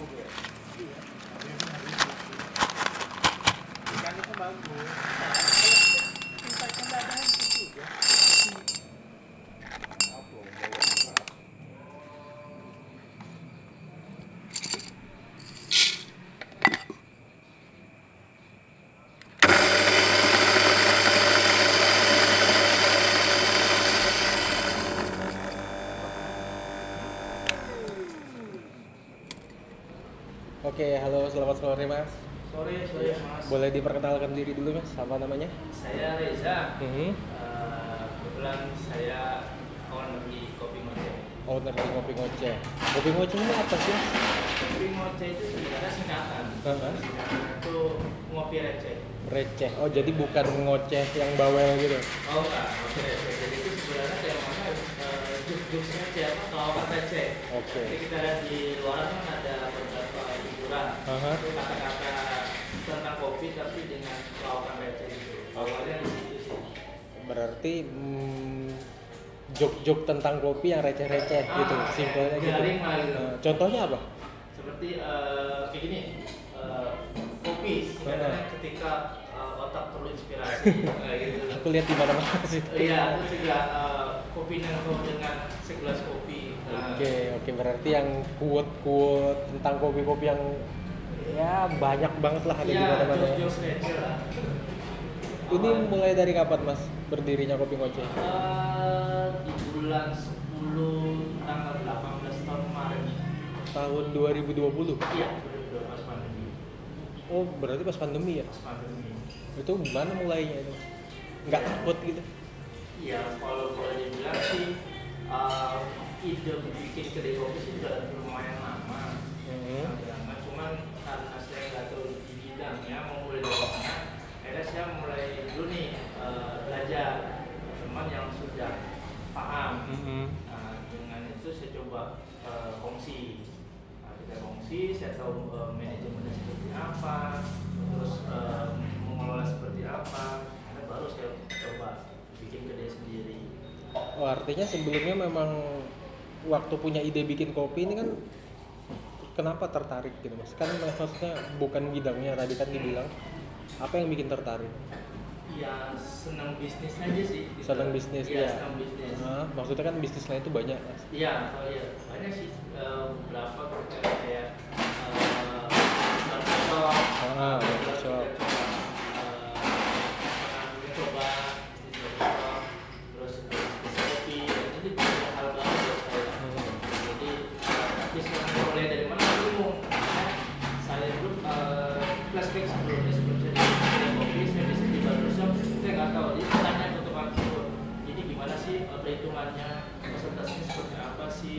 Ikan itu bagus. Ikan nggak ada itu juga. Apa? bawa. Oke, halo, selamat sore mas. Sore, sore mas. Boleh diperkenalkan diri dulu mas, apa namanya? Saya Reza. Hmm. Eh, kebetulan saya owner di Kopi Ngoceh. Owner dari Kopi Ngoceh. Kopi Ngoceh ini apa sih? Kopi Ngoceh itu sebenarnya singkatan. Heeh. Singkatan itu ngopi receh. Receh. Oh, jadi bukan ngoceh yang bawel gitu. Oh enggak, ngopi receh. Jadi itu sebenarnya temanya uh, juk-juk receh apa kawakan receh. Oke. Jadi kita lihat di luar kan ada Aha. Itu kata-kata tentang kopi tapi dengan kawakan receh gitu. Awalnya di situ sih. Berarti hmm, jok-jok tentang kopi yang receh-receh Ah, gitu, kayak simpelnya gitu. lah gitu. Eh, contohnya apa? seperti eh, kayak gini eh, kopi sebenarnya ketika eh, otak perlu inspirasi kayak gitu Aku lihat di mana-mana sih. iya terus juga eh, kopi nangkau dengan segelas kopi Oke, oke berarti yang kuat-kuat tentang kopi-kopi yang ya banyak banget lah ada di iya mana-mana. ya. Ini mulai dari kapan mas berdirinya Kopi Ngoceh? Eh, di bulan 10 tanggal 18 tahun kemarin Tahun 2020. iya 2012 pas pandemi Oh berarti pas pandemi ya? pas pandemi Itu gimana mulainya itu? Nggak takut gitu? Iya, kalau boleh dibilang sih uh, ide bikin kedai kopi sih udah lumayan lama. Hmm. Lama, cuman karena saya nggak tahu di bidangnya mau mulai dari mana, akhirnya saya mulai dulu nih uh, belajar teman yang sudah paham. Mhm. Nah, dengan itu saya coba uh, kongsi. Nah, kita kongsi, saya tahu uh, manajemennya seperti apa, terus uh, mengelola seperti apa. Akhirnya baru saya coba bikin kedai sendiri. Oh artinya sebelumnya memang waktu punya ide bikin kopi ini kan kenapa tertarik gitu mas? Kan maksudnya bukan bidangnya tadi kan dibilang apa yang bikin tertarik? Ya senang bisnis aja sih. gitu. Senang bisnis, Iya, ya. senang bisnis. Nah, maksudnya kan bisnis lain itu banyak mas. Iya, oh iya. Banyak sih eh, beberapa kayak kayak eh, barbershop, Ah,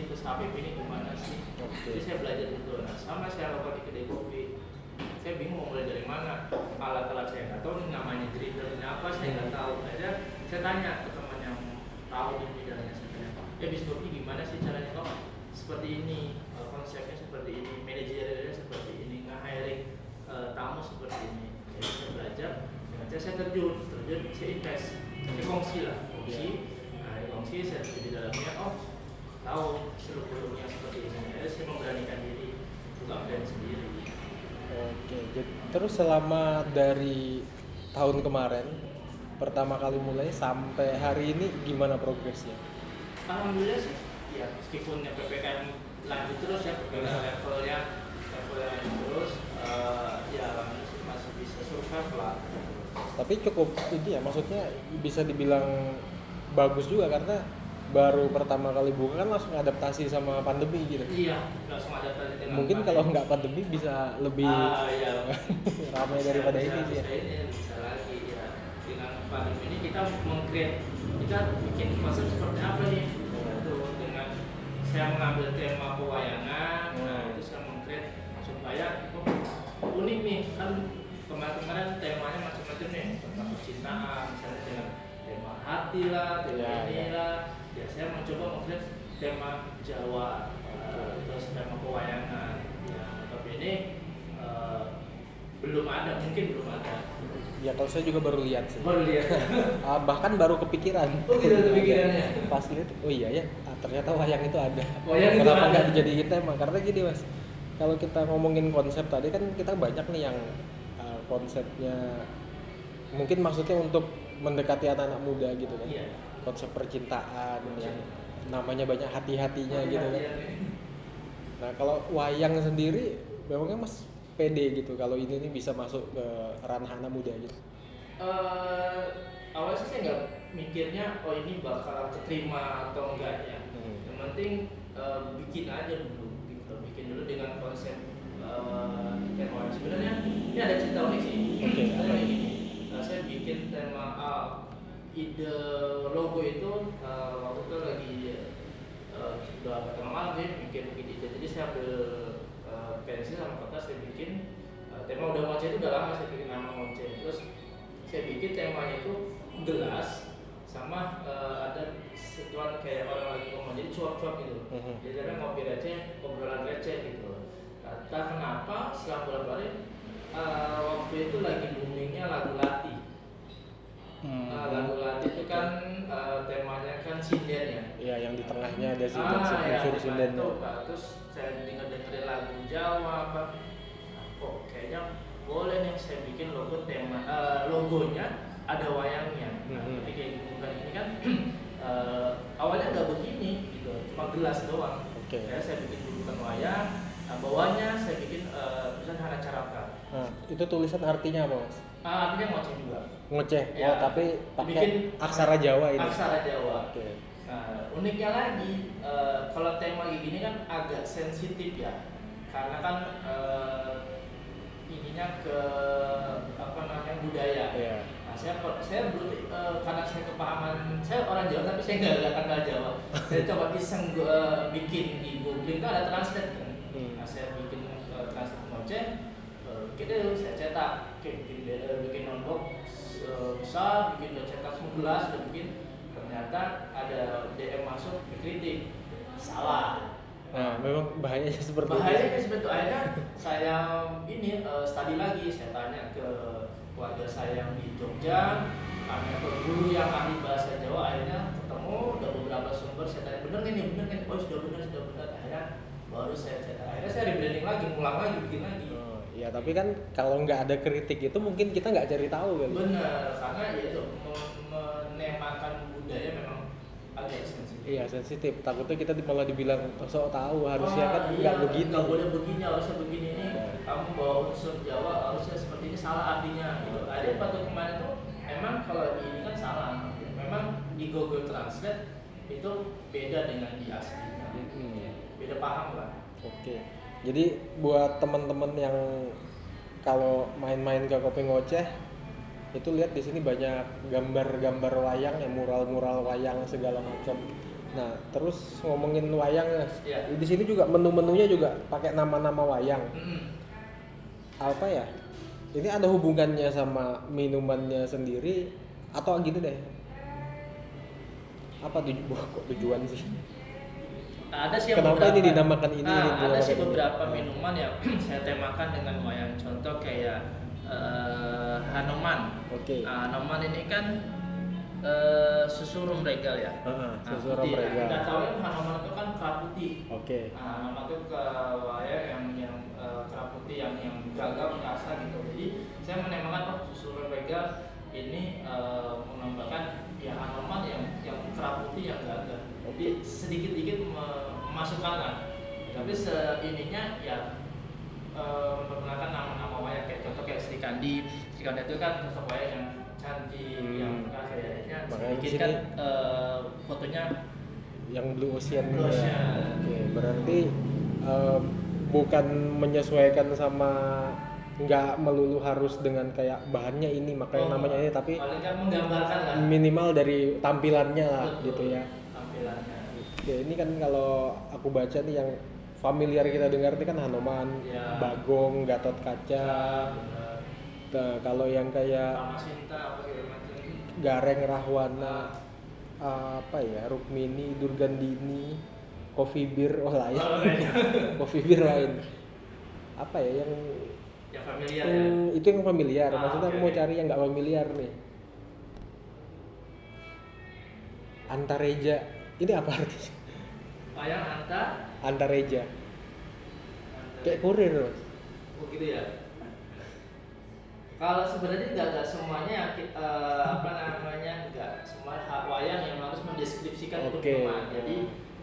terus HPP ini gimana sih. Oke. Jadi saya belajar itu. Nah sama saya lakukan di kedai kopi. Saya bingung mau mulai dari mana. Alat-alat saya nggak tahu ini namanya grindernya apa, saya nggak tahu. Akhirnya saya tanya ke teman yang tahu di bidangnya sebenarnya. Ya bisnis kopi gimana sih caranya? Oh seperti ini, eh, konsepnya seperti ini, manajerialnya seperti ini, nge-hiring eh, tamu seperti ini. Jadi saya belajar, dengan saya, saya terjun, terjun, saya invest, saya kongsi lah, kongsi. Nah, kongsi saya di dalamnya, oh tahu seluk beluknya seperti ini. Akhirnya saya memberanikan diri buka brand sendiri. Oke, jadi terus selama dari tahun kemarin pertama kali mulai sampai hari ini gimana progresnya? Alhamdulillah sih, ya meskipun ya ppkm lanjut terus ya ppkm levelnya levelnya lanjut terus, eh, ya masih bisa survive lah. Tapi cukup ini ya, maksudnya bisa dibilang bagus juga karena baru pertama kali buka kan langsung adaptasi sama pandemi gitu. Iya, langsung ada tadi dengan Mungkin pandemi. kalau nggak pandemi bisa lebih ah, iya. ramai daripada bisa, ini sih ya. bisa ini bisa lagi ya dengan pandemi ini kita mengcreate kita bikin konsep seperti apa nih itu dengan saya mengambil tema pewayangan nah Hmm. itu saya mengcreate supaya oh, unik nih kan kemarin-kemarin temanya macam-macam nih tentang percintaan misalnya dengan tema hati lah tema Ya, ini ya. lah ya saya mencoba mengcreate tema Jawa eh, terus tema pewayangan ya tapi ini eh, belum ada mungkin belum ada Ya kalau saya juga baru lihat sih. baru lihat Ah, bahkan baru kepikiran. Oh, tidak kepikirannya? Pas lihat, oh iya ya, ah, ternyata wayang itu ada. Wayang itu Kenapa nggak dijadiin tema? Karena gini mas, kalau kita ngomongin konsep tadi kan kita banyak nih yang uh, konsepnya mungkin maksudnya untuk mendekati anak-anak muda gitu kan Iya. Konsep percintaan yang namanya banyak hati-hatinya gitu. kan nah kalau wayang sendiri memangnya mas pede gitu kalau ini nih bisa masuk ke ranah anak muda gitu? Eh, awalnya sih saya nggak mikirnya oh ini bakal keterima atau enggak ya. Hmm. yang penting eh, bikin aja dulu gitu. Bikin dulu dengan konsep eh, tema. Sebenarnya ini ada cerita unik sih. Sebenarnya apa? gini eh, saya bikin tema ide logo itu eh, waktu itu lagi eh, udah tengah malam sih bikin bikin ide. Jadi saya ambil eh, pensil sama kertas saya bikin eh, tema udah ngoceh itu udah lama saya bikin nama ngoceh terus saya bikin temanya itu gelas sama eh, ada situan kayak orang lagi ngomong. Jadi cuap-cuap gitu. Mhm. jadi ada ngopi receh obrolan receh gitu. Entah kenapa setelah bulan hari eh, waktu itu lagi boomingnya lagu itu kan eh, temanya kan sinden ya? Ya yang di tengahnya ada ah, sinden ya, sinden. itu, terus saya dengar dengerin lagu Jawa apa Nah, kok kayaknya boleh nih saya bikin logo tema eh, logonya ada wayangnya. Nah, Mhm. ketika ibu bukan ini kan eh, awalnya nggak begini gitu. Cuma gelas doang. Oke. ya saya bikin bukan wayang nah, bawahnya saya bikin eh, tulisan Hana Caraka Nah, itu tulisan artinya apa mas ah, artinya ngoceh juga ngoceh Ya. oh tapi pakai Bikin aksara Jawa ini aksara Jawa oke Nah, uniknya lagi eh, kalau tema kayak gini kan agak sensitif ya, karena kan eh, ininya ke apa namanya budaya. Iya. Nah, saya saya belum eh, karena saya kepahaman saya orang Jawa tapi saya nggak nggak kenal Jawa. saya coba iseng eh, bikin di Google itu ada translate kan. Hmm. Nah, saya bikin eh, translate ngoceh, eh, bikin deh saya cetak, Oke, bikin eh, bikin notebook eh, besar, bikin cetak semua gelas, udah bikin ternyata ada DM masuk dikritik. Salah. Nah memang bahayanya seperti bahayanya itu seperti itu. Akhirnya saya ini eh, study lagi. Saya tanya ke keluarga saya yang di Jogja tanya ke guru yang ahli bahasa Jawa. Akhirnya ketemu udah beberapa sumber. Saya tanya bener nih bener nih oh sudah bener sudah bener. Akhirnya baru saya cetak akhirnya saya rebranding lagi ngulang lagi bikin lagi ya tapi kan kalau nggak ada kritik itu mungkin kita nggak cari tahu kan bener karena ya itu me- menemakan budaya memang agak sensitif. Iya sensitif. Takutnya kita malah dibilang "Oh, sok tahu harusnya Wah, kan iya, nggak begini nggak boleh begini harusnya begini. Ini Iya. kamu bawa unsur Jawa harusnya seperti ini salah artinya gitu. Ada waktu kemarin tuh emang kalau di ini kan salah memang di Google Translate itu beda dengan di aslinya. Hmm. beda paham lah. Oke. Jadi buat teman-teman yang kalau main-main ke kopi ngoceh itu lihat di sini banyak gambar-gambar wayang ya mural-mural wayang segala macam. Nah, terus ngomongin wayang. Iya. Di sini juga menu-menunya juga pakai nama-nama wayang. Mm. Apa ya? Ini ada hubungannya sama minumannya sendiri atau gini deh? Apa tuju kok tujuan sih? Ada sih yang Kenapa beberapa, ini dinamakan ini, Ah, ini ada sih dinamakan ini? beberapa minuman yang saya temakan dengan wayang contoh kayak eh, Hanuman Oke. Ah, Hanuman ini kan eh, susu rum regal ya Heeh, Nah, susu rum regal. Kita tahu kan Hanuman itu kan kerap putih. Oke. Nah, nama itu ke wayang yang yang kerap putih yang yang gagal merasa gitu. Jadi saya menembakkan oh susu rum regal ini eh, menambahkan ya Hanuman yang yang kerap putih yang gagal. Jadi sedikit sedikit memasukkan lah. Tapi se ininya ya eh, memperkenalkan nama-nama wayang kayak contoh kayak Sri Kandi. Sri Kandi itu kan sosok wayang yang cantik, Hmm. yang kayaknya sedikit kan eh, fotonya yang Blue Ocean Blue gitu ya. Ocean. Oke, berarti eh, bukan menyesuaikan sama nggak melulu harus dengan kayak bahannya ini makanya Oh, namanya ini tapi kan menggambarkan lah minimal dari tampilannya lah Betul, gitu ya. Oke, ini kan kalau aku baca nih yang familiar kita dengar ini kan Hanoman, Ya. Bagong, Gatot Kaca. benar. Nah, kalau yang kayak Sinta Gareng Rahwana apa ya Rukmini Durgandini Coffee Beer oh lain Oh. Coffee Beer lain apa ya yang yang familiar ya Hmm, itu yang familiar Ah, maksudnya oke, aku mau cari yang nggak familiar nih Antareja ini apa artinya wayang Anta Antareja Anta kayak kurir mas Oh gitu ya. Kalau sebenarnya nggak nggak semuanya eh, apa namanya nggak semua hak wayang yang harus mendeskripsikan Oke. teman. Jadi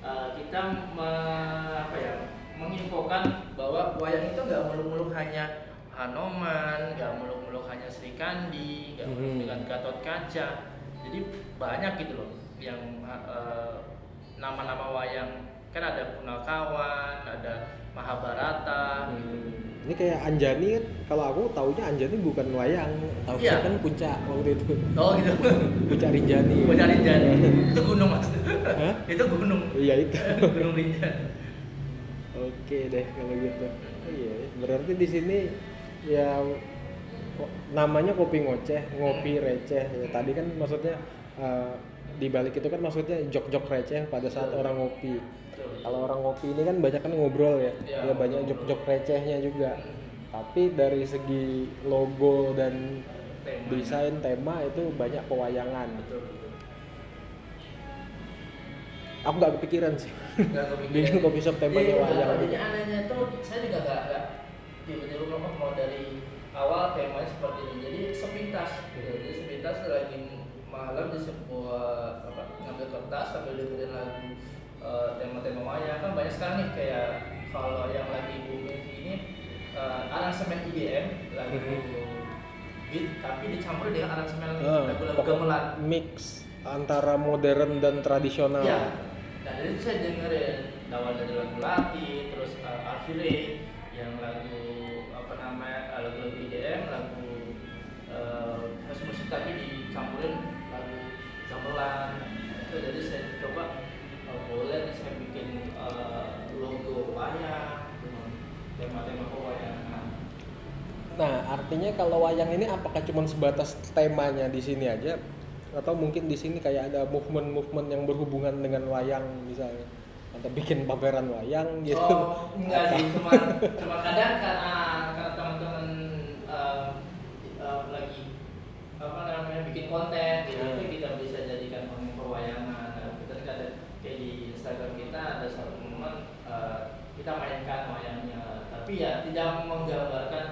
eh, kita me- apa ya menginfokan bahwa wayang itu nggak melulu hanya Hanoman, nggak melulu hanya Sri Kandi, nggak melulu Mhm. dengan Gatot Kaca. Jadi banyak gitu loh yang eh, nama-nama wayang kan ada Punakawan, ada Mahabharata. Hmm. Ini kayak Anjani kan, kalau aku taunya Anjani bukan wayang, tahu Iya. kan puncak waktu itu, Oh gitu. puncak Rinjani. Cari Rinjani. itu gunung mas. Hah? itu gunung. Iya itu. gunung Rinjani. Oke deh kalau gitu. Oh, iya, berarti di sini ya namanya kopi ngoceh, ngopi receh. Ya, tadi kan maksudnya eh, di balik itu kan maksudnya jok-jok receh pada saat Betul. orang ngopi. Kalau orang ngopi ini kan banyak kan ngobrol ya, Iya, ya banyak jok-jok recehnya juga. Tapi dari segi logo dan Temanya. desain tema itu banyak pewayangan. Betul. Aku nggak kepikiran sih. Kepikiran. Bikin kopi shop temanya Iya, wayang. Jadi anehnya tuh saya juga nggak nggak tiba-tiba ngomong mau dari awal temanya seperti ini. Jadi sepintas. gitu. Jadi sepintas lagi malam di sebuah apa ngambil kertas sambil dengerin lagu eh, tema-tema wayang kan banyak sekali nih kayak kalau yang lagi booming ini eh, aransemen IDM lagu Mhm. beat tapi dicampur dengan aransemen Ah, lagu-lagu gamelan. mix antara modern dan tradisional. Iya. Nah, dari itu saya dengerin awal dari lagu Lati, terus uh, Alfire, yang lagu apa namanya uh, lagu-lagu IDM, lagu uh, musik tapi dicampurin gamelan. Itu jadi saya coba uh, boleh nih saya bikin uh, logo wayang tema-tema pewayangan. Nah, artinya kalau wayang ini apakah cuma sebatas temanya di sini aja atau mungkin di sini kayak ada movement-movement yang berhubungan dengan wayang misalnya atau bikin pameran wayang gitu. Oh, enggak sih, cuma cuma kadang karena karena teman-teman eh, eh, lagi apa namanya bikin konten gitu Hmm. itu kita bisa perwayangan. Nah, kita kadang kayak di Instagram kita ada satu momen eh, kita mainkan wayangnya, tapi ya tidak menggambarkan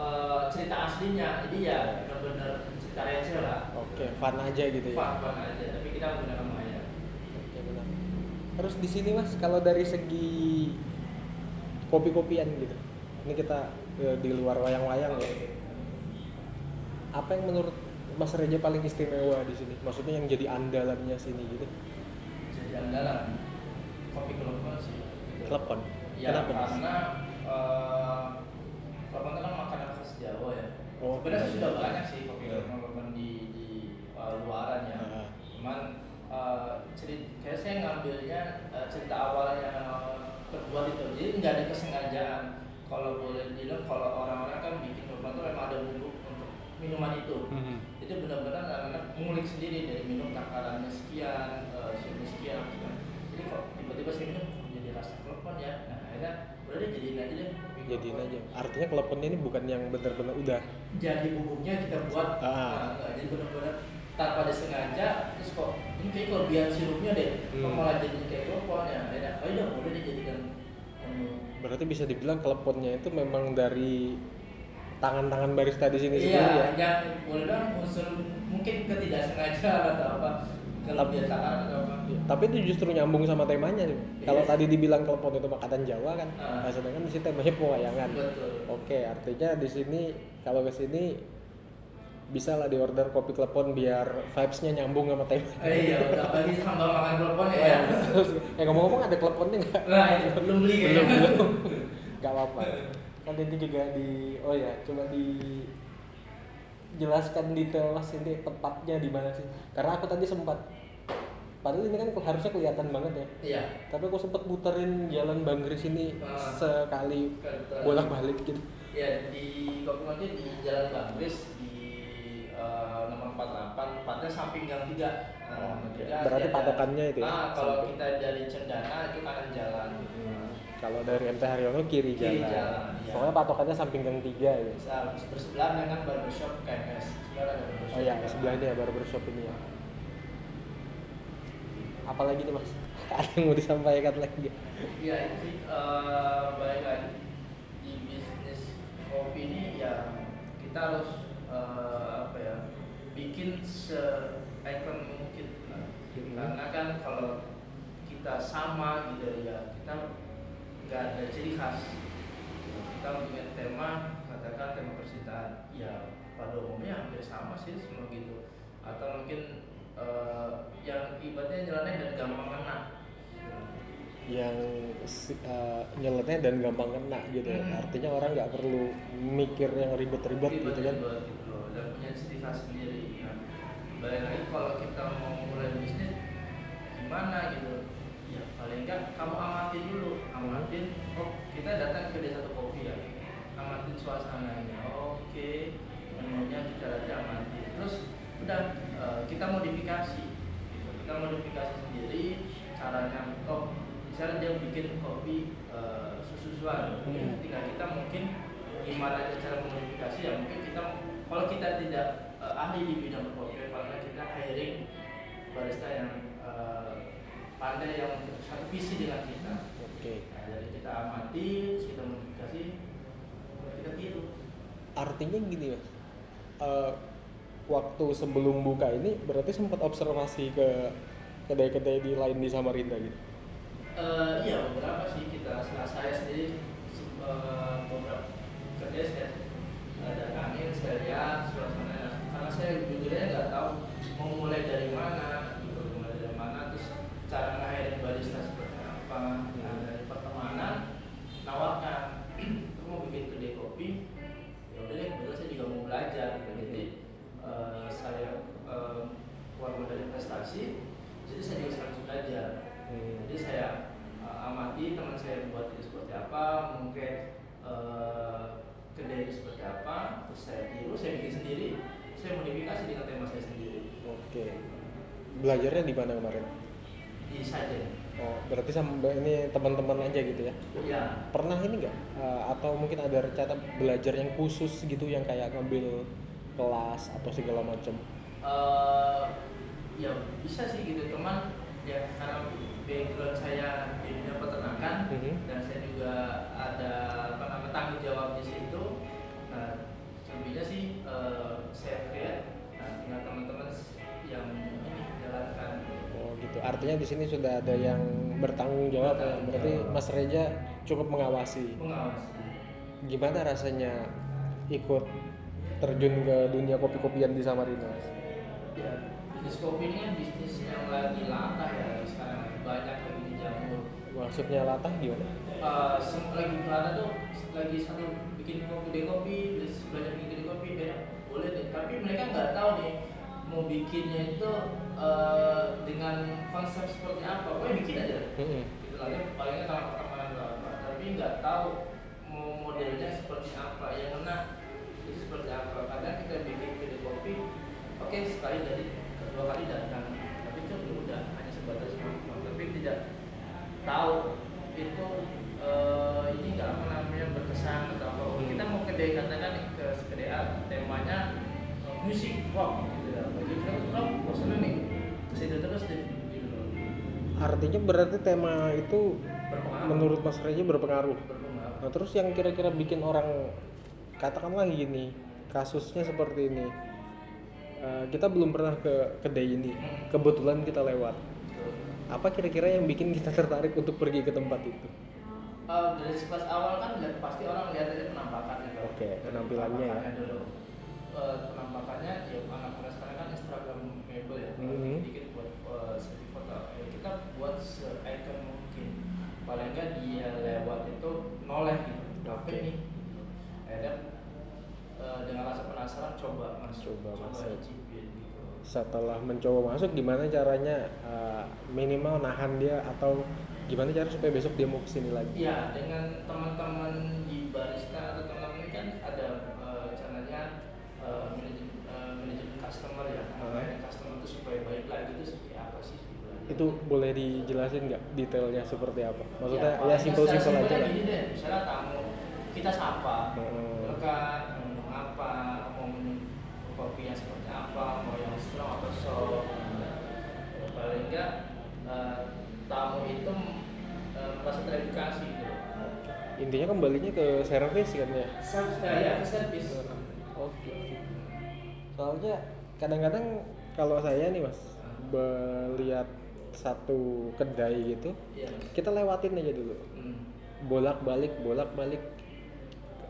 eh, cerita aslinya. Jadi ya benar-benar cerita receh lah. Oke, fun aja gitu ya. Fun-fun aja, tapi kita menggunakan wayang. Oke, benar. Terus di sini Mas, kalau dari segi kopi-kopian gitu. Ini kita di luar wayang-wayang ya. Apa yang menurut Mas Reja paling istimewa di sini? Maksudnya yang jadi andalannya sini gitu. Jadi andalan kopi kelompok sih. Klepon. Ya Kenapa karena eh kelompok itu kan makanan khas Jawa ya. Oh, Sebenarnya iya. sudah banyak sih kopi kelompok di di eh, luaran ya. Ah. Cuman eh cerita kayak saya ngambilnya eh, cerita awalnya terbuat itu. Jadi nggak ada kesengajaan. Kalau boleh dibilang kalau orang-orang kan bikin kelompok itu memang ada bumbu untuk minuman itu Mhm. Itu benar-benar anak-anak mengulik sendiri dari minum takarannya sekian, uh, sekian. Jadi kok tiba-tiba saya minum kok jadi rasa klepon ya. Nah akhirnya udah deh jadiin aja deh. Jadiin aja. Artinya kleponnya ini bukan yang benar-benar udah. Jadi bubuknya kita buat. Ah. Nah, enggak, jadi benar-benar tanpa disengaja terus kok ini kayak kelebihan sirupnya deh kok Hmm. malah jadi kayak klepon ya akhirnya oh iya boleh dijadikan menu Berarti bisa dibilang kleponnya itu memang dari tangan-tangan barista di sini iya sendiri ya. yang boleh dong unsur mungkin ketidaksengajaan atau apa kelebihan atau apa Iya, Tapi itu justru nyambung sama temanya nih. Kalau Iya. tadi dibilang klepon itu makanan Jawa kan, Ah. nah, sedangkan di sini temanya pewayangan. betul Oke, artinya di sini kalau ke sini bisa lah di order kopi klepon biar vibes-nya nyambung sama tema. Eh, iya, udah bagi sambal makan telepon ya. Ya. Eh ngomong-ngomong ada kleponnya nggak? Nah, belum beli belum kayaknya. belum. Gak apa-apa. Kan ini juga di, oh ya, coba di jelaskan detail mas ini tempatnya di mana sih? Karena aku tadi sempat, padahal ini kan harusnya kelihatan banget ya. Iya. Tapi aku sempat muterin jalan Banggris ini Ah. sekali Kebetulan. bolak-balik gitu. Ya di Kopi Moji di Jalan Banggris di eh, nomor 48 tepatnya samping Gang 3. Nah, Oh, tiga Berarti patokannya itu ya? Nah, kalau Samping. kita dari Cendana itu kanan jalan. Kalau dari MT Haryono kiri, Kiri jalan. jalan, iya. Pokoknya patokannya samping gang 3 ya. Bisa bersebelah dengan barbershop KMS. Sebelah ada barbershop. Oh iya, juga. sebelah ini ya barbershop ini ya. Apalagi nih mas? Ada yang mau disampaikan lagi? Iya itu sih eh, balik lagi kopi ini ya kita harus eh, apa ya bikin se icon mungkin Nah, karena kan kalau kita sama gitu ya kita nggak ada ciri khas kita punya tema katakan tema percintaan. Ya pada umumnya hampir sama sih semua gitu. Atau mungkin eh, yang ibaratnya jalannya dan gampang kena. Yang si- eh, nyeletnya dan gampang kena gitu ya. Hmm. artinya orang nggak perlu mikir yang ribet-ribet gitu kan. gitu loh, dan punya ciri khas sendiri nah, balik lagi kalau kita mau mulai bisnis gimana gitu paling enggak kamu amatin dulu. Amatin oh kita datang ke desa kopi ya. Amatin suasananya oke. Menunya kita datang amatin terus udah eh, kita modifikasi. Gitu. kita modifikasi sendiri caranya oh misalnya dia bikin kopi eh, susu-susuan. Hmm. tinggal kita mungkin gimana cara modifikasi ya mungkin kita kalau kita tidak eh, ahli di bidang kopi paling kita hiring barista yang pandai yang satu visi dengan kita. Oke. Nah, jadi kita amati kita modifikasi kita tiru. Artinya gini mas. Eh, waktu sebelum buka ini berarti sempat observasi ke kedai-kedai di lain di Samarinda gitu? Eh, iya beberapa sih. Kita setelah saya sendiri se- eh, beberapa kerja saya ada angin saya lihat suasana. Karena saya jujurnya nggak tahu mau mulai dari belajarnya di mana kemarin? Di saja. Oh berarti sama ini teman-teman aja gitu ya? Ya pernah ini nggak? Eh, atau mungkin ada rencana belajar yang khusus gitu yang kayak ngambil kelas atau segala macam? Uh, ya bisa sih gitu. Teman ya karena background saya di dunia peternakan Mhm. dan saya juga ada apa namanya tanggung jawab di situ nah selebihnya sih eh, saya gitu. Artinya di sini sudah ada yang bertanggung jawab ya. Berarti jawab. Mas Reja cukup mengawasi. Mengawasi. Gimana rasanya ikut terjun ke dunia kopi-kopian di Samarinda? Ya bisnis kopi ini kan bisnis yang lagi latah ya sekarang banyak lagi di jamur. Maksudnya latah gimana? Sem- lagi latah tuh lagi satu bikin kopi kopi terus belajar bikin kopi beda boleh deh. Tapi mereka nggak tahu nih mau bikinnya itu eh, dengan konsep seperti apa? Pokoknya bikin aja Mm-mm. gitu nanti palingnya kalau pertemanan apa. Tapi nggak tahu mau modelnya seperti apa. Yang mana itu seperti apa. Kadang kita bikin kedai kopi oke sekali dari kedua kali datang. Tapi itu udah hanya sebatas nongkrong tapi tidak tahu itu eh, ini nggak apa namanya berkesan atau apa. Hmm. kita mau kedai katakan ke A temanya eh, musik rock gitu ya bosan nih terus deh gitu loh artinya berarti tema itu berpengaruh. menurut Mas Reja berpengaruh. Berpengaruh. Nah terus yang kira-kira bikin orang katakanlah gini kasusnya seperti ini. Eh, kita belum pernah ke kedai ini. Kebetulan kita lewat. Apa kira-kira yang bikin kita tertarik untuk pergi ke tempat itu? Eh, dari sekelas awal kan lihat- pasti orang lihat aja penampakannya kan. Oke, Dari penampilannya ya. dulu. Eh, penampakannya ya anak-anak Instagramable ya. Mhm. Dikit buat eh, selfie foto. Ya, kita buat se-icon mungkin. Paling nggak dia lewat itu noleh gitu. Apa Oke. ini? Akhirnya eh, dengan rasa penasaran coba masuk, Coba masuk. icipin gitu. setelah mencoba masuk gimana caranya eh, minimal nahan dia atau gimana cara supaya besok dia mau ke sini lagi Iya, dengan teman-teman di barista atau teman-teman kan ada eh, caranya eh, manajemen eh, manajemen customer ya, Ah. manajemen customer itu supaya baik lagi itu seperti apa sih? sebenarnya? Itu boleh dijelasin nggak detailnya seperti apa maksudnya ya, paling simpel-simpel secara aja lah Gini deh, misalnya tamu kita sapa, Hmm. lekat, mau minum apa, minum kopi yang seperti apa, mau yang strong atau soft. Ya, paling enggak eh, tamu itu eh, merasa teredukasi gitu. intinya kembalinya ke service kan ya Servis, ya, ya, ke servis. oke soalnya kadang-kadang kalau saya nih mas melihat satu kedai gitu Iya. kita lewatin aja dulu Hmm. bolak balik bolak balik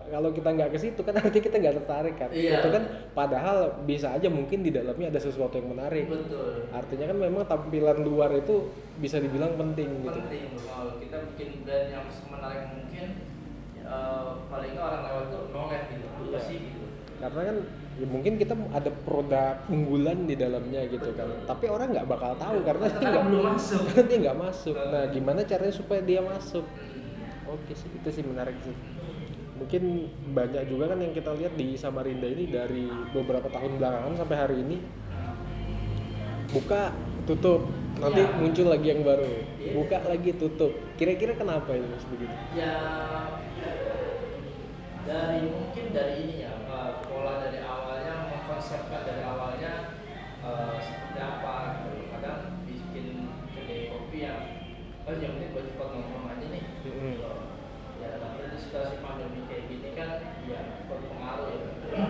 kalau kita nggak ke situ kan nanti kita nggak tertarik kan Iya. itu kan padahal bisa aja mungkin di dalamnya ada sesuatu yang menarik Betul. artinya kan memang tampilan luar itu bisa dibilang penting gitu penting kalau kita bikin brand yang semenarik mungkin eh, paling nggak orang lewat tuh noleh gitu apa Iya. sih gitu karena kan ya mungkin kita ada produk unggulan di dalamnya gitu kan. Tapi orang nggak bakal tahu karena dia nggak belum masuk. karena dia nggak masuk. Nah gimana caranya supaya dia masuk? Oke sih itu sih menarik sih. Mungkin banyak juga kan yang kita lihat di Samarinda ini dari beberapa tahun belakangan sampai hari ini. Buka tutup. Nanti Iya. muncul lagi yang baru. Buka lagi tutup. Kira-kira kenapa itu mas begitu ya dari mungkin dari ini ya pola dari oh yang penting buat cepat nongkrong aja nih. Gitu. ya tapi di situasi pandemi kayak gini kan ya berpengaruh ya.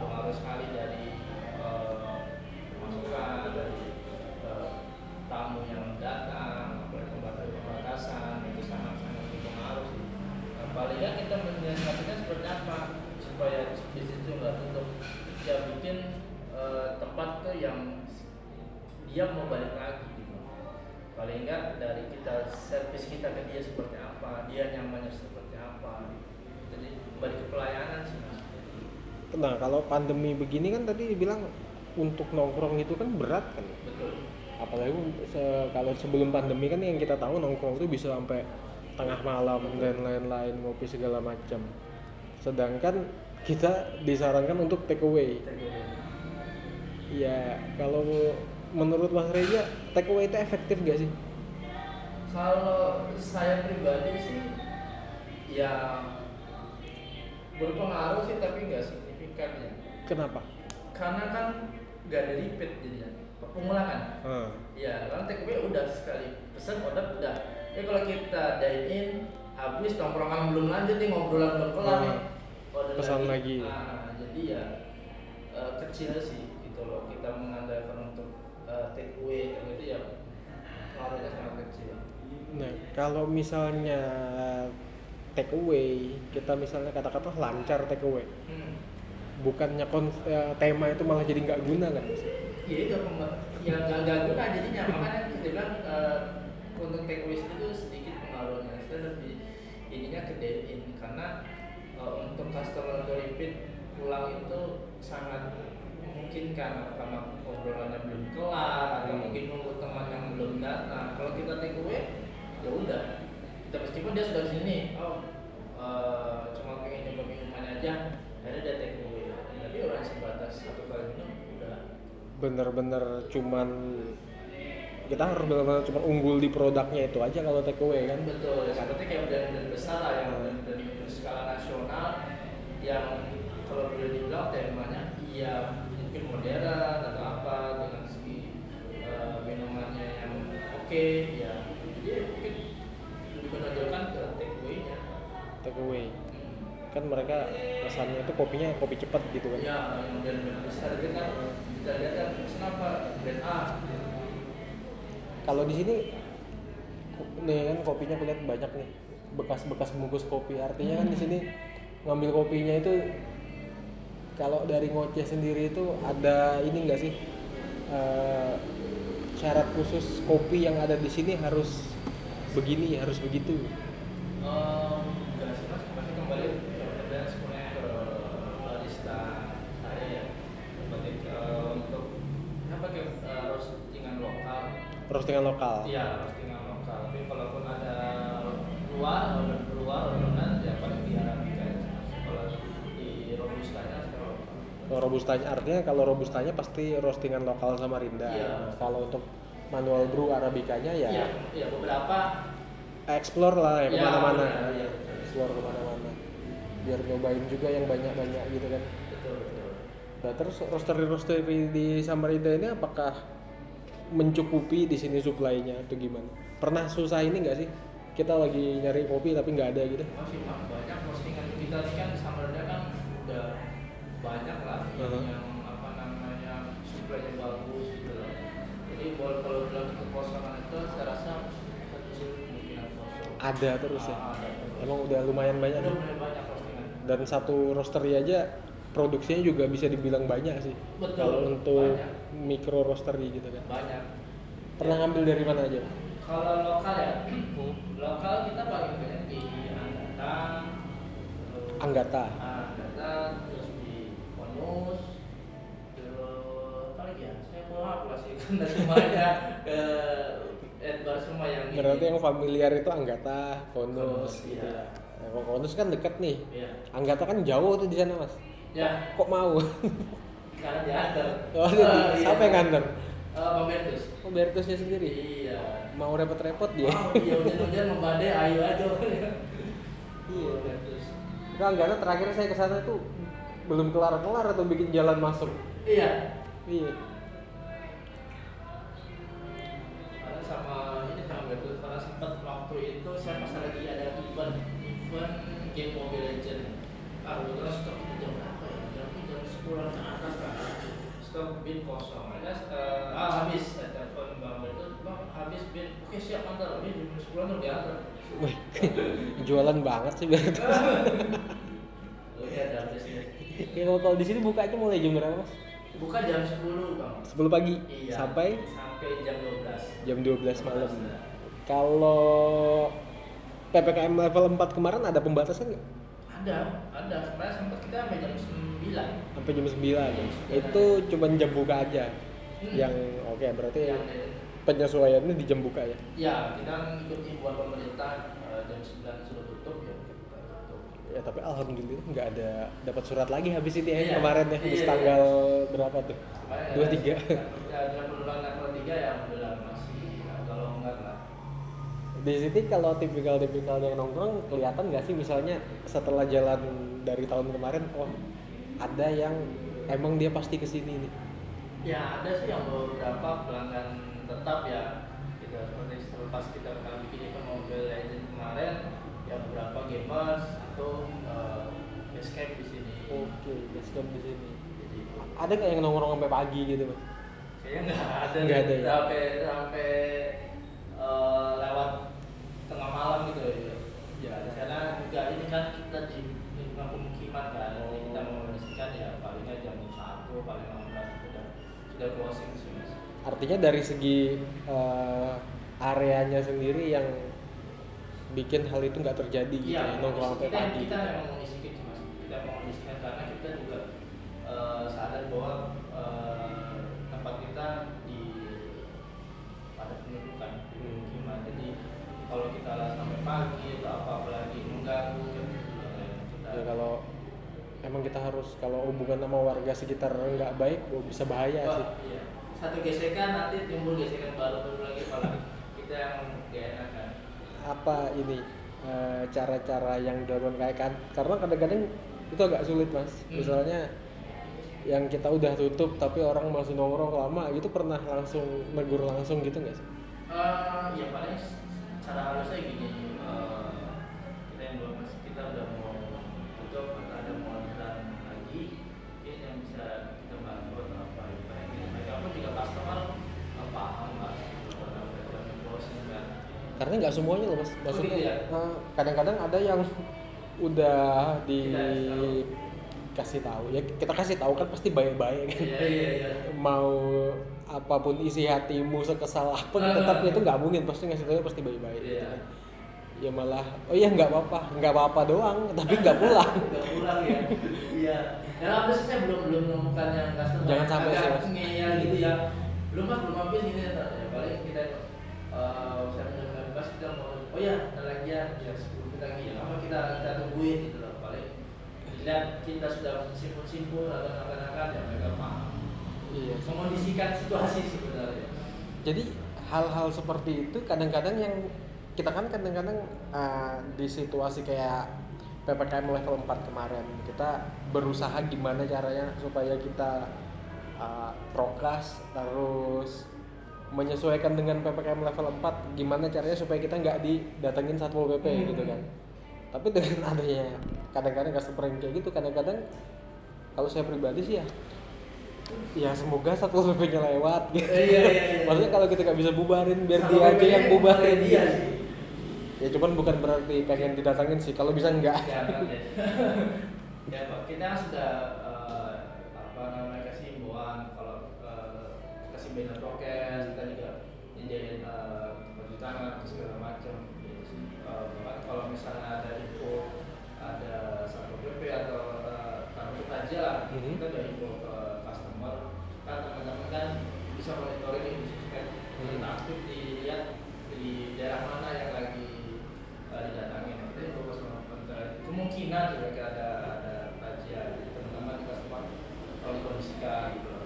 Pengaruh sekali dari eh, masukan dari eh, tamu yang datang apalagi pembatasan pembatasan itu sangat sangat berpengaruh sih. Nah, paling kita menyiasatinya seperti apa supaya bisnis itu nggak tutup. Ya bikin eh, tempat tuh yang dia mau balik lagi paling enggak dari kita servis kita ke dia seperti apa dia nyamannya seperti apa. Jadi kembali ke pelayanan sih mas. Nah kalau pandemi begini kan tadi bilang untuk nongkrong itu kan berat kan. Betul. Apalagi se- kalau sebelum pandemi kan yang kita tahu nongkrong itu bisa sampai tengah malam dan lain-lain ngopi segala macam. Sedangkan kita disarankan untuk take away. Ya kalau menurut Mas Reza take away itu efektif gak sih kalau saya pribadi sih ya berpengaruh sih tapi nggak signifikan ya kenapa karena kan nggak ada repeat jadinya pengulangan Hmm. Ya, karena take away udah sekali pesan order udah. Ya kalau kita dine in habis tongkrongan belum lanjut nih ngobrolan belum kelar Hmm. nih. Order Pesan lagi. Nah, jadi ya eh, kecil sih gitu loh. Kita mengandalkan untuk eh, take away gitu ya pengaruhnya sangat kecil. nah kalau misalnya take away kita misalnya kata-kata lancar take away Hmm. bukannya kon- eh, tema itu malah jadi nggak guna kan Mas? Ya itu ya nggak guna jadinya makanya kita bilang eh, untuk take away itu sedikit pengaruhnya. Saya lebih ininya ke dine in karena eh, untuk customer untuk repeat pulang itu sangat memungkinkan karena obrolannya belum kelar atau Hmm. mungkin nunggu teman yang belum datang. Kalau kita take away ya udah. Kita meskipun dia sudah di sini oh eh, cuma pengen nyoba minuman aja akhirnya dia take away. Tapi orang sebatas satu kali minum udah. Bener-bener cuman kita harus benar-benar cuma unggul di produknya itu aja kalau take away kan? Betul seperti kayak brand-brand besar lah yang brand-brand berskala nasional yang kalau boleh dibilang temanya iya mungkin modern atau apa dengan segi eh, minumannya yang oke ya. Jadi mungkin lebih menonjolkan ke take away-nya take away Hmm. kan mereka pesannya itu kopinya kopi cepat gitu kan? Ya yang brand-brand besar itu kan. Kita lihat kan kenapa brand A? Kalau di sini nih kan kopinya aku lihat banyak nih. Bekas-bekas bungkus kopi. Artinya kan di sini ngambil kopinya itu kalau dari ngoceh sendiri itu ada ini enggak sih eh, syarat khusus kopi yang ada di sini harus begini harus begitu enggak sih mas, pasti kembali kepada semuanya ke barista saya ya. Berarti untuk apa ke roastingan lokal. roastingan lokal Iya robustanya artinya kalau robustanya pasti roastingan lokal Samarinda. Iya. Nah, kalau untuk manual brew arabikanya ya Iya, iya beberapa explore lah ya Iya, ke mana-mana. iya. Explore ke mana-mana. Biar nyobain juga yang banyak-banyak gitu kan. betul betul. Nah terus roastery-roastery di Samarinda ini apakah mencukupi di sini supply-nya atau gimana? Pernah susah ini nggak sih? kita lagi nyari kopi tapi nggak ada gitu masih banyak Uh-huh. yang apa namanya supply-nya bagus gitu loh. Jadi kalau kalau bilang kekosongan itu saya rasa kecil kemungkinan kosong. Ada terus ya? Ah, ada terus. emang udah lumayan banyak udah mulai banyak postingan. Dan satu roastery aja produksinya juga bisa dibilang banyak sih. Betul, kalau untuk banyak. mikro roastery gitu kan. Banyak. Pernah ngambil dari mana aja? Kalau lokal ya lokal kita paling banyak di Anggata. Anggata. Anggata Ponus terus apa lagi ya saya mau apa sih karena semuanya ke Edbar semua yang ini. berarti yang familiar itu Anggata Konus gitu iya. ya. Nah, Konus kan deket nih Iya. Anggata kan jauh tuh di sana mas ya kok mau karena diantar oh, iya. siapa yang nganter Bang Bertus oh Bertusnya sendiri iya mau repot-repot dia Oh, iya hujan-hujan membadai ayo aja Iya. Bertus Enggak, Anggata terakhir saya ke sana tuh belum kelar-kelar atau bikin jalan masuk? Iya. Iya. Karena sama ini sama Bertus karena sempat waktu itu saya pas lagi ada event event game Mobile Legend ah kebetulan stok itu jam berapa ya? Jam jam sepuluh ke atas kan stok bin kosong. Ada eh, ah habis. Saya telepon bang Bertus bang habis bin. Oke siap antar. Bin jam sepuluh udah diantar. Wih, jualan banget sih ada ya kalau kalau di sini bukanya mulai jam berapa mas? Buka jam 10 bang. 10 pagi? Iya. Sampai? Sampai jam 12 jam 12 malam. kalau PPKM level 4 kemarin ada pembatasan nggak? ada ada. Kemarin sempat kita sampai jam 9 sampai jam 9 9 itu cuma jam buka aja. Hmm. yang oke berarti yang penyesuaiannya di jam buka ya? Ya kita ikut himbauan pemerintah eh, jam 9 ya tapi alhamdulillah nggak ada dapat surat lagi habis itu ya Iya. kemarin ya di Iya, tanggal berapa tuh? Dua ada- tiga. ya ada penurunan level 3 ya alhamdulillah masih longgar lah. Di sini kalau tipikal-tipikal yang nongkrong kelihatan nggak sih? Misalnya setelah jalan dari tahun kemarin oh ada yang emang dia pasti ke sini nih. Ya ada sih yang beberapa pelanggan tetap ya. Gitu seperti selepas kita bikin event Mobile Legends kemarin ya beberapa gamers escape di sini. Oke basecamp di sini. Jadi ada nggak yang nongkrong sampai pagi gitu mas? Kayaknya nggak ada Nggak ada ya? sampai sampai eh, lewat tengah malam gitu ya. Ya karena juga ini kan kita di lingkungan pemukiman kan. Jadi kita mengondisikan ya palingnya jam satu paling lambat sudah sudah closing sih mas. Artinya dari segi eh, areanya sendiri yang bikin hal itu nggak terjadi gitu Iya, ya, nongkrong sampai kita, pagi. kita memang emang kita harus kalau hubungan sama warga sekitar nggak baik oh, bisa bahaya Wah, sih. iya. satu gesekan nanti timbul gesekan baru lagi malah kita yang gak enak kan apa ini eh, cara-cara yang dilakukan? Kayak kan karena kadang-kadang itu agak sulit mas. Hmm. misalnya yang kita udah tutup tapi orang masih nongkrong lama gitu pernah langsung negur langsung gitu nggak sih? Eh, ya paling cara halusnya gini eh, karena nggak semuanya loh mas. Maksudnya gitu ya? eh, kadang-kadang ada yang udah dikasih tahu. ya kita kasih tahu kan pasti baik-baik. Kan iya iya iya. Mau apa pun isi hatimu sekesal apa Ah. tetap itu nggak mungkin. Pasti ngasih tahu pasti baik-baik. Gitu Iya. kan. ya malah oh iya nggak apa-apa. Nggak apa-apa doang tapi nggak pulang. Nggak pulang ya? Iya. Dalam proses saya belum belum menemukan yang customer Jangan sampai agak sih, Mas. ngeyel gitu ya. Belum mas belum habis ini ya ada lagi ya ya sepuluh menit lagi ya. Apa kita kita tungguin gitu loh paling lihat kita sudah simpul simpul atau akan-akan ya mereka paham. Iya. Mengondisikan situasi sebenarnya. Jadi hal-hal seperti itu kadang-kadang yang kita kan kadang-kadang uh, di situasi kayak PPKM level 4 kemarin kita berusaha gimana caranya supaya kita uh, prokes terus menyesuaikan dengan ppkm level 4 gimana caranya supaya kita nggak didatengin satpol pp Hmm. gitu kan tapi dengan adanya kadang-kadang customer yang kayak gitu kadang-kadang kalau saya pribadi sih ya ya semoga satpol pp nya lewat gitu Eh, iya, iya, iya. maksudnya kalau kita nggak bisa bubarin biar Satpol dia aja PP-nya yang bubarin dia sih. ya cuman bukan berarti pengen didatangin sih kalau bisa enggak Jangan deh. ya Pak, kita sudah eh, apa namanya banner prokes, kita juga nyediain eh, cuci tangan segala macam. Gitu sih. Eh, bahkan kalau misalnya ada info ada satpol pp atau eh, kartu aja lah, Mhm. kita udah info ke customer kan teman-teman kan bisa monitoring di sosmed Hmm. kita aktif dilihat di daerah mana yang lagi uh, didatangi nah, kita juga sama pemerintah kemungkinan juga kayak ada ada razia jadi teman-teman di customer kalau dikondisikan gitu loh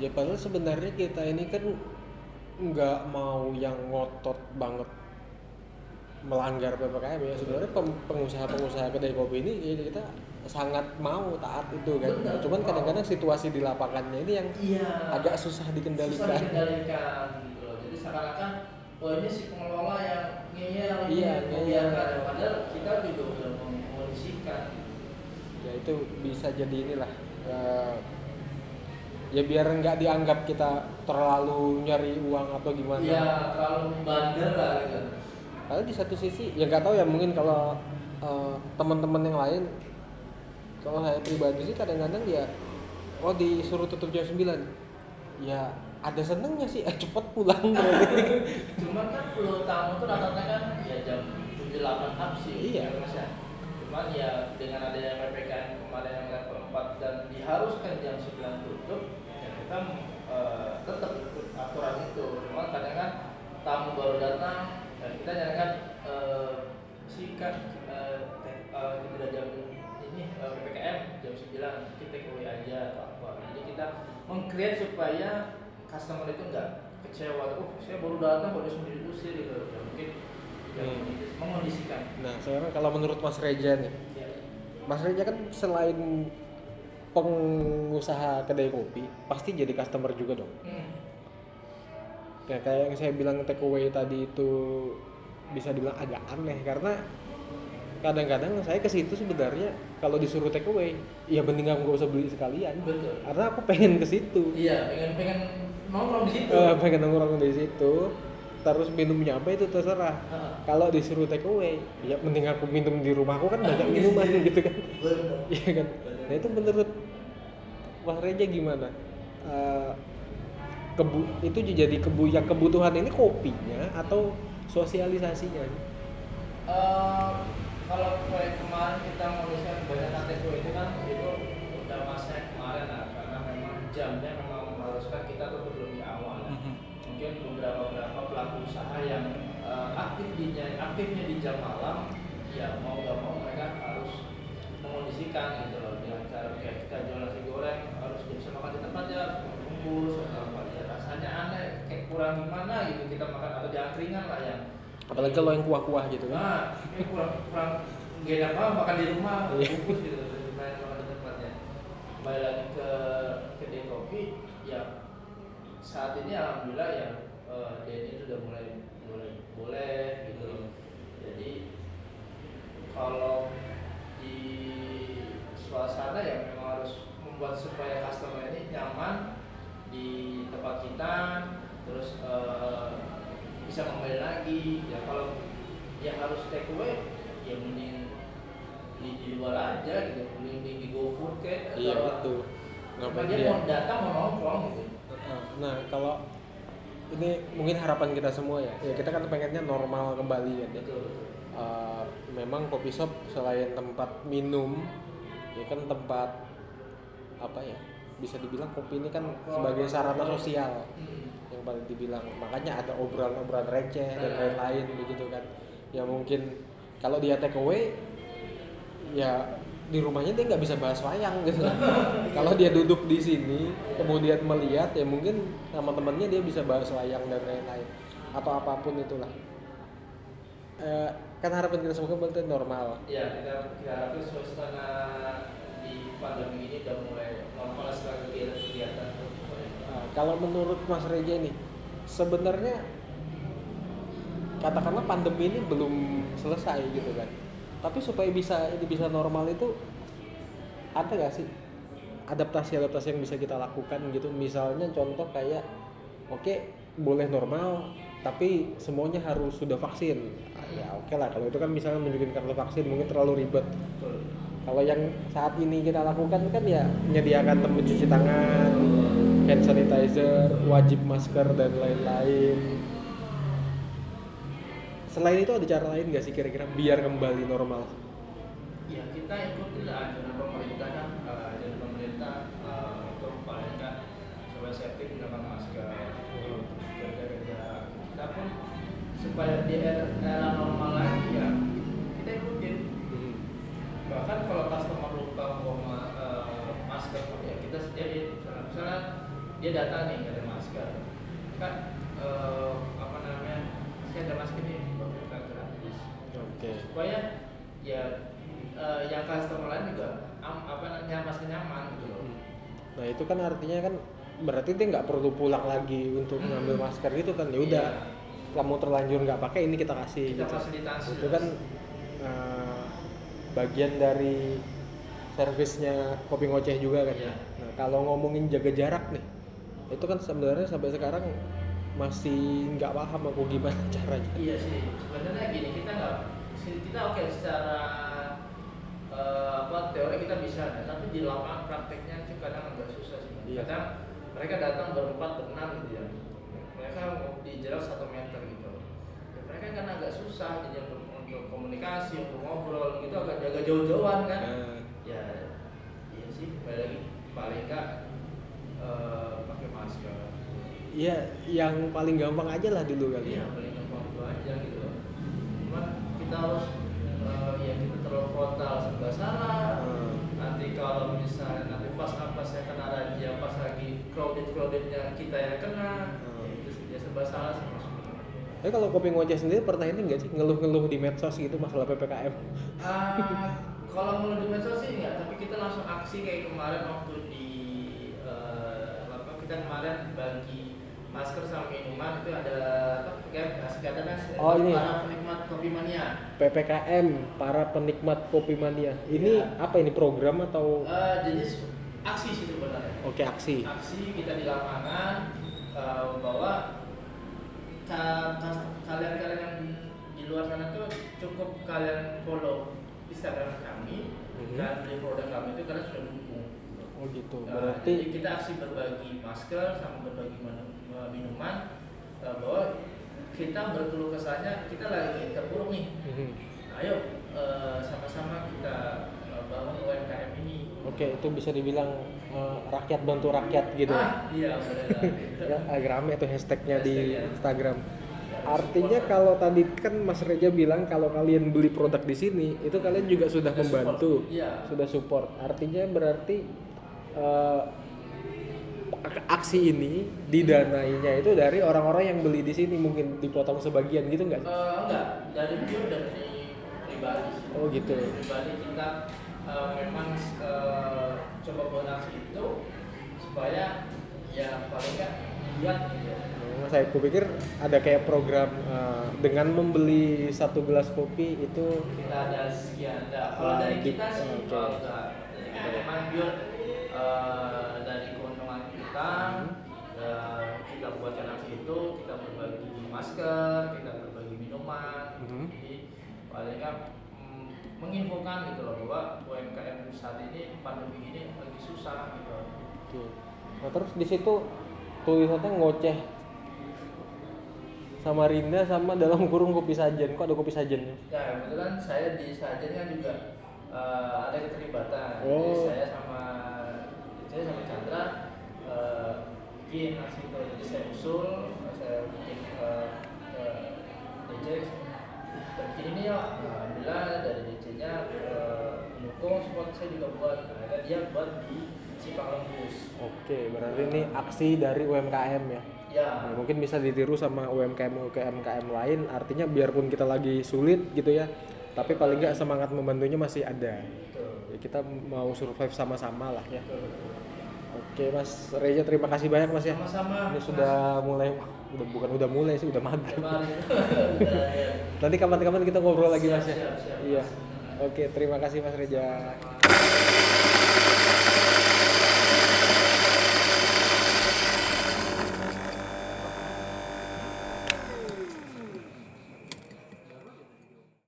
ya padahal sebenarnya kita ini kan nggak mau yang ngotot banget melanggar ppkm ya. Sebenarnya pengusaha-pengusaha kedai kopi ini ya kita sangat mau taat itu kan. Benar, cuman kadang-kadang situasi di lapangannya ini yang iya. agak susah susah dikendalikan dikendalikan gitu loh. Jadi seakan-akan oh ini si pengelola yang ngeyel ini Iya, membiarkan ngeyel. padahal kita juga udah mengondisikan ya itu bisa jadi inilah eh, ya biar nggak dianggap kita terlalu nyari uang atau gimana Iya, terlalu bandel lah gitu. Padahal di satu sisi ya nggak tahu ya mungkin kalau eh, teman-teman yang lain kalau saya pribadi sih kadang-kadang ya oh disuruh tutup jam 9 ya ada senengnya sih eh, cepet pulang Cuman kan flow tamu tuh rata-rata kan ya jam 7 8 up sih. Iya. ya, Mas ya. Cuman ya dengan adanya PPKM kemarin yang level 4 dan diharuskan jam 9 tutup, ya kita eh, tetap ikut aturan itu. Cuman kadang kan tamu baru datang, ya kita jangan kan eh, sikat te- kita udah jam ini eh, PPKM jam 9 kita take aja atau apa. Jadi kita meng-create supaya customer itu enggak kecewa oh saya baru datang baru sendiri diusir gitu ya mungkin ya, Hmm. mengondisikan nah sekarang kalau menurut Mas Reja nih ya. Mas Reja kan selain pengusaha kedai kopi pasti jadi customer juga dong. Hmm. ya kayak yang saya bilang take away tadi itu bisa dibilang agak aneh karena kadang-kadang saya ke situ sebenarnya kalau disuruh take away ya mending aku nggak usah beli sekalian. Betul. Karena aku pengen ke situ. Iya pengen pengen nongkrong di situ. Eh, pengen nongkrong di situ terus minumnya apa itu terserah. Heeh. kalau disuruh take away ya mending aku minum di rumahku kan banyak Iya. minuman gitu kan. Iya kan? Nah itu menurut Mas Reja gimana? Eh, kebu itu jadi kebu yang kebutuhan ini kopinya atau sosialisasinya? Eh, kalau kemarin kita menuliskan banyak kategori itu kan itu udah masa kemarin lah karena memang jamnya kurang gimana gitu kita makan atau di angkringan lah yang apalagi kalau yang kuah-kuah gitu kan Nah, ini kurang kurang gak enak banget makan di rumah, Iya. bungkus gitu, main makan di tempatnya. Kembali lagi ke kedai kopi, ya saat ini alhamdulillah ya eh, DNI itu udah mulai mulai boleh gitu loh. Jadi kalau di suasana ya memang harus membuat supaya customer ini nyaman di tempat kita, bisa kembali lagi. Ya kalau yang harus take away, ya mending di, di luar aja gitu, mending di GoFood kayak iya Karena ngapain dia mau datang mau nongkrong gitu. Nah, kalau ini mungkin harapan kita semua ya ya kita kan pengennya normal kembali kan ya Betul. betul. Uh, memang kopi shop selain tempat minum ya kan tempat apa ya bisa dibilang kopi ini kan sebagai sarana sosial Hmm. Yang paling dibilang. Makanya ada obrolan-obrolan receh dan Ah. lain-lain begitu kan. Ya mungkin kalau dia take away ya di rumahnya dia nggak bisa bahas wayang gitu kalau dia duduk di sini kemudian melihat ya mungkin sama temennya dia bisa bahas wayang dan lain-lain. Atau apa pun itulah. Eh, kan harapan kita semoga kembali normal. Ya kita kita harapkan suasana di pandemi ini udah mulai normal sekarang kegiatan-kegiatan. Kalau menurut Mas Reja nih sebenarnya katakanlah pandemi ini belum selesai gitu kan. Tapi supaya bisa ini bisa normal itu ada gak sih adaptasi-adaptasi yang bisa kita lakukan gitu? Misalnya contoh kayak oke boleh normal tapi semuanya harus sudah vaksin. Ah, ya oke lah kalau itu kan misalnya menunjukin kartu vaksin mungkin terlalu ribet. Kalau yang saat ini kita lakukan kan ya menyediakan tempat cuci tangan, hand sanitizer, wajib masker dan lain-lain. Selain itu ada cara lain nggak sih kira-kira biar kembali normal? Ya kita ikuti lah anjuran pemerintah kan, eh, anjuran pemerintah eh, untuk paling nggak supaya safety gunakan masker, jaga jarak. Kita pun supaya di era, normal lagi ya kita ikutin. Bahkan kalau customer lupa bawa eh, masker pun ya kita sediain. Misalnya, misalnya dia datang nih ada masker, kan eh, apa namanya? Saya ada masker nih, bawa kita gratis Oke. supaya ya eh, yang customer lain juga am, apa namanya masih nyaman gitu loh. Nah itu kan artinya kan berarti dia nggak perlu pulang lagi untuk Hmm. ngambil masker gitu kan? Ya udah, Iya. kamu terlanjur nggak pakai ini kita kasih. Kita gitu. fasilitasi. Itu kan eh, bagian dari servisnya kopi ngoceh juga kan. Iya. Nah kalau ngomongin jaga jarak nih, itu kan sebenarnya sampai sekarang masih nggak paham aku gimana caranya. Iya sih. Sebenarnya gini kita nggak kita oke secara eh, apa teori kita bisa, nah, tapi di lapangan prakteknya sih kadang agak susah sih. Iya. Kadang mereka datang berempat berenam gitu ya. Mereka mau di jarak satu meter gitu. Ya, mereka kan agak susah jadi untuk, untuk komunikasi, untuk ngobrol gitu agak jaga jauh-jauhan kan. Nah, ya iya sih balik lagi paling enggak eh, pakai masker Iya, yang paling gampang aja lah dulu kali iya ya. paling gampang itu aja gitu loh cuman kita harus eh, ya kita terlalu frontal serba salah Hmm. nanti kalau misalnya nanti pas apa saya kena razia pas lagi crowded crowdednya kita yang kena Hmm. ya itu ya salah maksudnya Tapi kalau kopi ngoceh sendiri pernah ini nggak sih ngeluh-ngeluh di medsos gitu masalah ppkm? Ah, kalau mau di medsos sih enggak, tapi kita langsung aksi kayak kemarin waktu kita kemarin bagi masker sama minuman itu ada apa Oh, ini. para penikmat kopi mania. PPKM para penikmat kopi mania. Ini Iya. apa ini program atau Eh, jadi s- aksi sih sebenarnya. oke aksi? Aksi kita di lapangan eh, bahwa kalian-kalian yang di luar sana tuh cukup kalian follow Instagram kami Mhm. dan beli produk kami itu kalian sudah dukung. Oh gitu. Nah, Berarti jadi kita aksi berbagi masker sama berbagi eh, minuman eh, bahwa kita berkeluh kesahnya kita lagi terpuruk nih. Mhm. Ayo eh, sama-sama kita eh, bangun UMKM ini. oke itu bisa dibilang eh, rakyat bantu rakyat gitu. ya. Ah, iya benar. Ya, agak rame tuh hashtagnya di Hashtagnya. Instagram. Artinya kalau tadi kan Mas Reja bilang kalau kalian beli produk di sini itu kalian juga sudah Sudah membantu, support. Iya. sudah support. Artinya berarti ak- aksi ini didanainya itu dari orang-orang yang beli di sini mungkin dipotong sebagian gitu nggak? Eh, enggak, dari pure dari pribadi. Oh, gitu. Dari pribadi kita eh, memang eh, coba buat aksi itu supaya ya paling enggak lihat gitu. Oh, saya kupikir ada kayak program eh, dengan membeli satu gelas kopi itu Kita ada sekian. Nah, kalau Ah, dari kita sih oke. kalau enggak. Memang pure eh, dari keuntungan kita eh, kita buatkan aksi itu kita berbagi masker, kita berbagi minuman. Mhm. Jadi paling mm, menginfokan gitu loh bahwa UMKM saat ini pandemi ini lagi susah gitu. Oke. Nah terus di situ tulisannya ngoceh sama Rinda sama dalam kurung kopi sajen. Kok ada kopi sajennya? Ya kebetulan saya di Sajen kan juga eh, ada keterlibatan. Oh. Jadi saya sama saya sama Chandra eh, bikin aksi itu. Jadi saya usul, saya bikin eh, eh, DJ kita bikin ini ya. Alhamdulillah dari DJ-nya eh, mendukung support saya juga buat. Akhirnya dia buat di Simpang Lembus. Oke, berarti ini aksi dari UMKM ya. Ya. Nah, mungkin bisa ditiru sama UMKM UMKM lain. Artinya biarpun kita lagi sulit gitu ya, tapi paling nggak semangat membantunya masih ada. Betul. Ya, kita mau survive sama-sama lah ya. Betul. Oke Mas Reja terima kasih banyak Mas ya. Sama-sama. Ini sudah mulai udah bukan udah mulai sih udah maghrib. Ya. Nanti kapan-kapan kita ngobrol lagi Mas ya. Siap, siap, siap, Iya. Mas. Oke terima kasih Mas Reja. Sama.